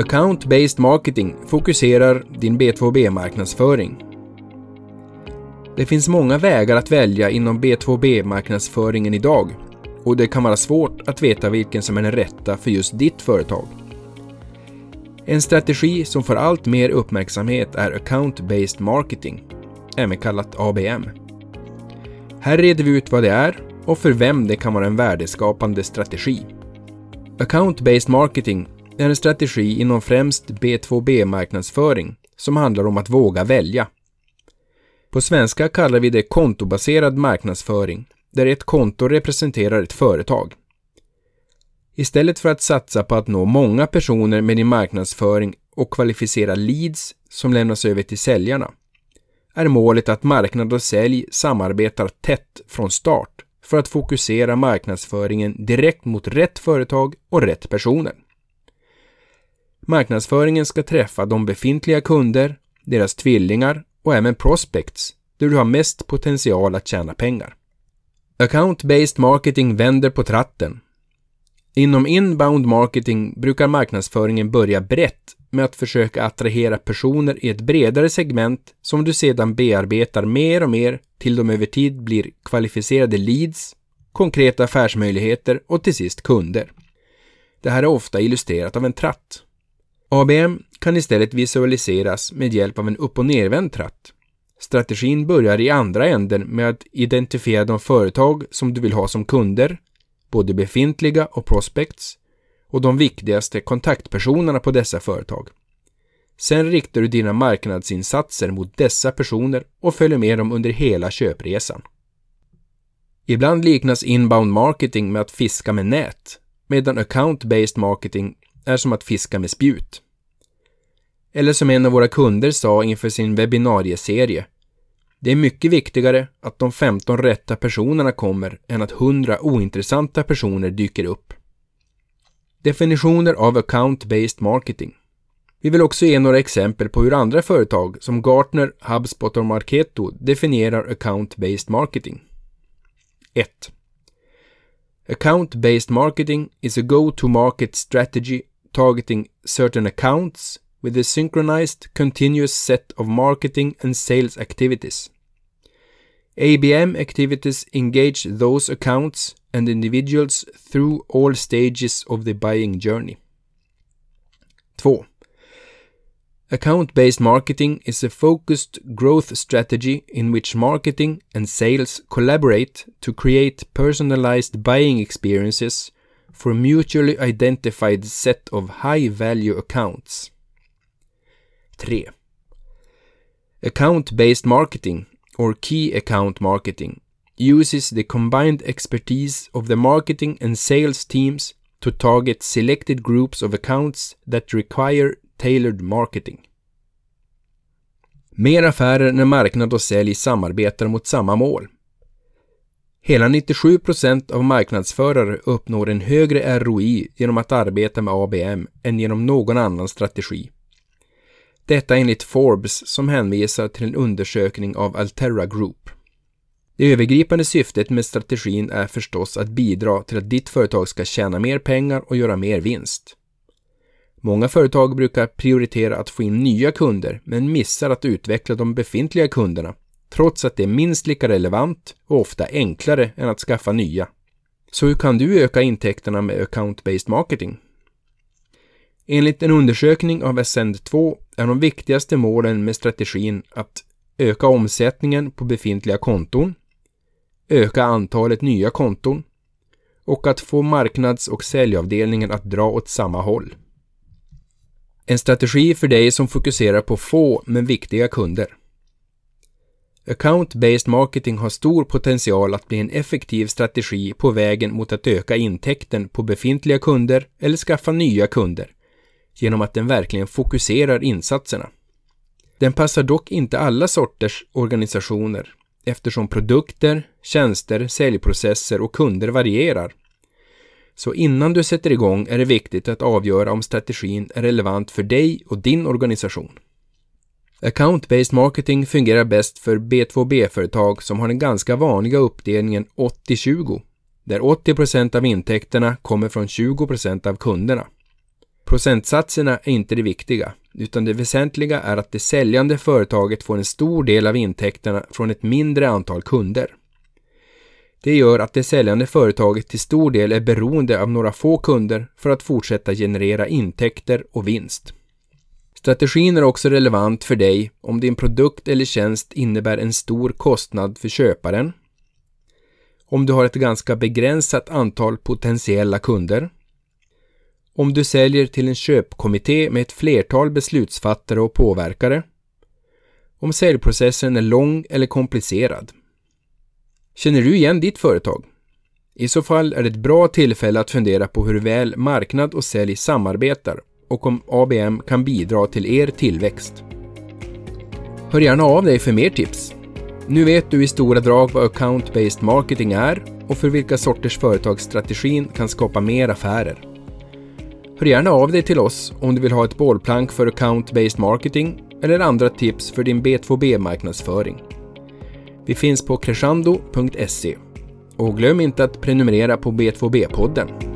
Account-based marketing fokuserar din B2B-marknadsföring. Det finns många vägar att välja inom B2B-marknadsföringen idag och det kan vara svårt att veta vilken som är den rätta för just ditt företag. En strategi som får allt mer uppmärksamhet är Account-based marketing, även kallat ABM. Här reder vi ut vad det är och för vem det kan vara en värdeskapande strategi. Account-based marketing är en strategi inom främst B2B-marknadsföring som handlar om att våga välja. På svenska kallar vi det kontobaserad marknadsföring, där ett konto representerar ett företag. Istället för att satsa på att nå många personer med din marknadsföring och kvalificera leads som lämnas över till säljarna, är målet att marknad och sälj samarbetar tätt från start för att fokusera marknadsföringen direkt mot rätt företag och rätt personer. Marknadsföringen ska träffa de befintliga kunder, deras tvillingar och även prospects där du har mest potential att tjäna pengar. Account-based marketing vänder på tratten. Inom inbound marketing brukar marknadsföringen börja brett med att försöka attrahera personer i ett bredare segment som du sedan bearbetar mer och mer till de över tid blir kvalificerade leads, konkreta affärsmöjligheter och till sist kunder. Det här är ofta illustrerat av en tratt. ABM kan istället visualiseras med hjälp av en upp och nervänd tratt. Strategin börjar i andra änden med att identifiera de företag som du vill ha som kunder, både befintliga och prospects, och de viktigaste kontaktpersonerna på dessa företag. Sen riktar du dina marknadsinsatser mot dessa personer och följer med dem under hela köpresan. Ibland liknas inbound marketing med att fiska med nät, medan account-based marketing är som att fiska med spjut. Eller som en av våra kunder sa inför sin webbinarieserie. Det är mycket viktigare att de 15 rätta personerna kommer än att 100 ointressanta personer dyker upp. Definitioner av account-based marketing. Vi vill också ge några exempel på hur andra företag som Gartner, HubSpot och Marketo definierar account-based marketing. 1. Account-based marketing is a go-to-market strategy targeting certain accounts with a synchronized continuous set of marketing and sales activities. ABM activities engage those accounts and individuals through all stages of the buying journey. 2. Account based marketing is a focused growth strategy in which marketing and sales collaborate to create personalized buying experiences for mutually identified set of high value accounts. 3. Account based marketing, or key account marketing, uses the combined expertise of the marketing and sales teams to target selected groups of accounts that require tailored marketing. Mer affärer när marknad och sälj samarbetar mot samma mål. Hela 97% av marknadsförare uppnår en högre ROI genom att arbeta med ABM än genom någon annan strategi. Detta enligt Forbes som hänvisar till en undersökning av Altera Group. Det övergripande syftet med strategin är förstås att bidra till att ditt företag ska tjäna mer pengar och göra mer vinst. Många företag brukar prioritera att få in nya kunder men missar att utveckla de befintliga kunderna trots att det är minst lika relevant och ofta enklare än att skaffa nya. Så hur kan du öka intäkterna med account-based marketing? Enligt en undersökning av Ascend2 är de viktigaste målen med strategin att öka omsättningen på befintliga konton, öka antalet nya konton och att få marknads och säljavdelningen att dra åt samma håll. En strategi för dig som fokuserar på få men viktiga kunder. Account-based marketing har stor potential att bli en effektiv strategi på vägen mot att öka intäkten på befintliga kunder eller skaffa nya kunder genom att den verkligen fokuserar insatserna. Den passar dock inte alla sorters organisationer eftersom produkter, tjänster, säljprocesser och kunder varierar. Så innan du sätter igång är det viktigt att avgöra om strategin är relevant för dig och din organisation. Account-based marketing fungerar bäst för B2B-företag som har den ganska vanliga uppdelningen 80-20, där 80% av intäkterna kommer från 20% av kunderna. Procentsatserna är inte det viktiga, utan det väsentliga är att det säljande företaget får en stor del av intäkterna från ett mindre antal kunder. Det gör att det säljande företaget till stor del är beroende av några få kunder för att fortsätta generera intäkter och vinst. Strategin är också relevant för dig om din produkt eller tjänst innebär en stor kostnad för köparen, om du har ett ganska begränsat antal potentiella kunder, om du säljer till en köpkommitté med ett flertal beslutsfattare och påverkare, om säljprocessen är lång eller komplicerad. Känner du igen ditt företag? I så fall är det ett bra tillfälle att fundera på hur väl marknad och sälj samarbetar och om ABM kan bidra till er tillväxt. Hör gärna av dig för mer tips. Nu vet du i stora drag vad account-based marketing är och för vilka sorters företagsstrategin kan skapa mer affärer. Hör gärna av dig till oss om du vill ha ett bollplank för account-based marketing eller andra tips för din B2B-marknadsföring. Vi finns på crescendo.se och glöm inte att prenumerera på B2B-podden